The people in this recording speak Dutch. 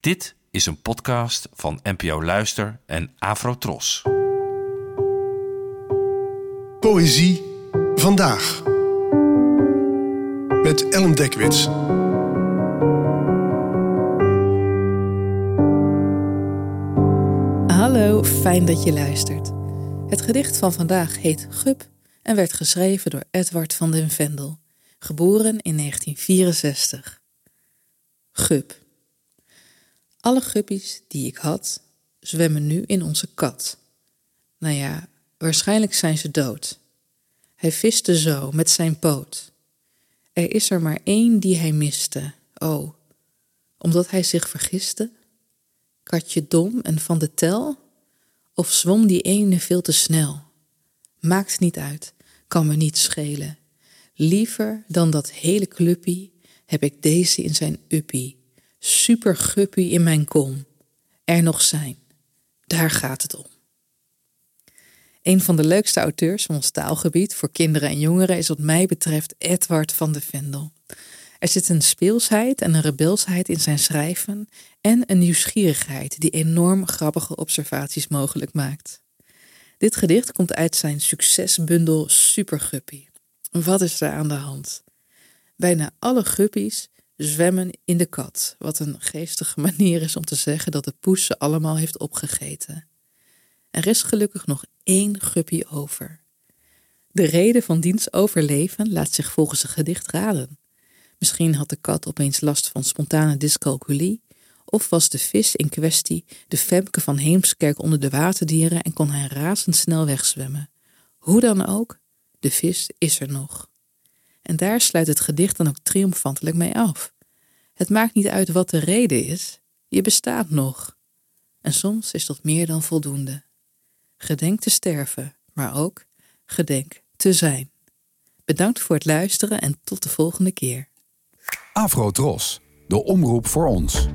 Dit is een podcast van NPO Luister en Afrotros. Poëzie vandaag. Met Ellen Dekwits. Hallo, fijn dat je luistert. Het gedicht van vandaag heet Gup en werd geschreven door Edward van den Vendel, geboren in 1964. Gup. Alle guppies die ik had, zwemmen nu in onze kat. Nou ja, waarschijnlijk zijn ze dood. Hij viste zo met zijn poot. Er is er maar één die hij miste, oh, omdat hij zich vergiste? Katje dom en van de tel? Of zwom die ene veel te snel? Maakt niet uit, kan me niet schelen. Liever dan dat hele cluppie heb ik deze in zijn uppie super guppy in mijn kom. Er nog zijn. Daar gaat het om. Een van de leukste auteurs van ons taalgebied voor kinderen en jongeren is wat mij betreft Edward van de Vendel. Er zit een speelsheid en een rebelsheid in zijn schrijven en een nieuwsgierigheid die enorm grappige observaties mogelijk maakt. Dit gedicht komt uit zijn succesbundel Super Guppy. Wat is er aan de hand? Bijna alle guppies zwemmen in de kat, wat een geestige manier is om te zeggen dat de poes ze allemaal heeft opgegeten. Er is gelukkig nog één guppy over. De reden van diens overleven laat zich volgens het gedicht raden. Misschien had de kat opeens last van spontane dyscalculie, of was de vis in kwestie de Femke van Heemskerk onder de waterdieren en kon hij razendsnel wegzwemmen. Hoe dan ook, de vis is er nog. En daar sluit het gedicht dan ook triomfantelijk mee af. Het maakt niet uit wat de reden is, je bestaat nog. En soms is dat meer dan voldoende. Gedenk te sterven, maar ook gedenk te zijn. Bedankt voor het luisteren en tot de volgende keer. Afro Tros, de omroep voor ons.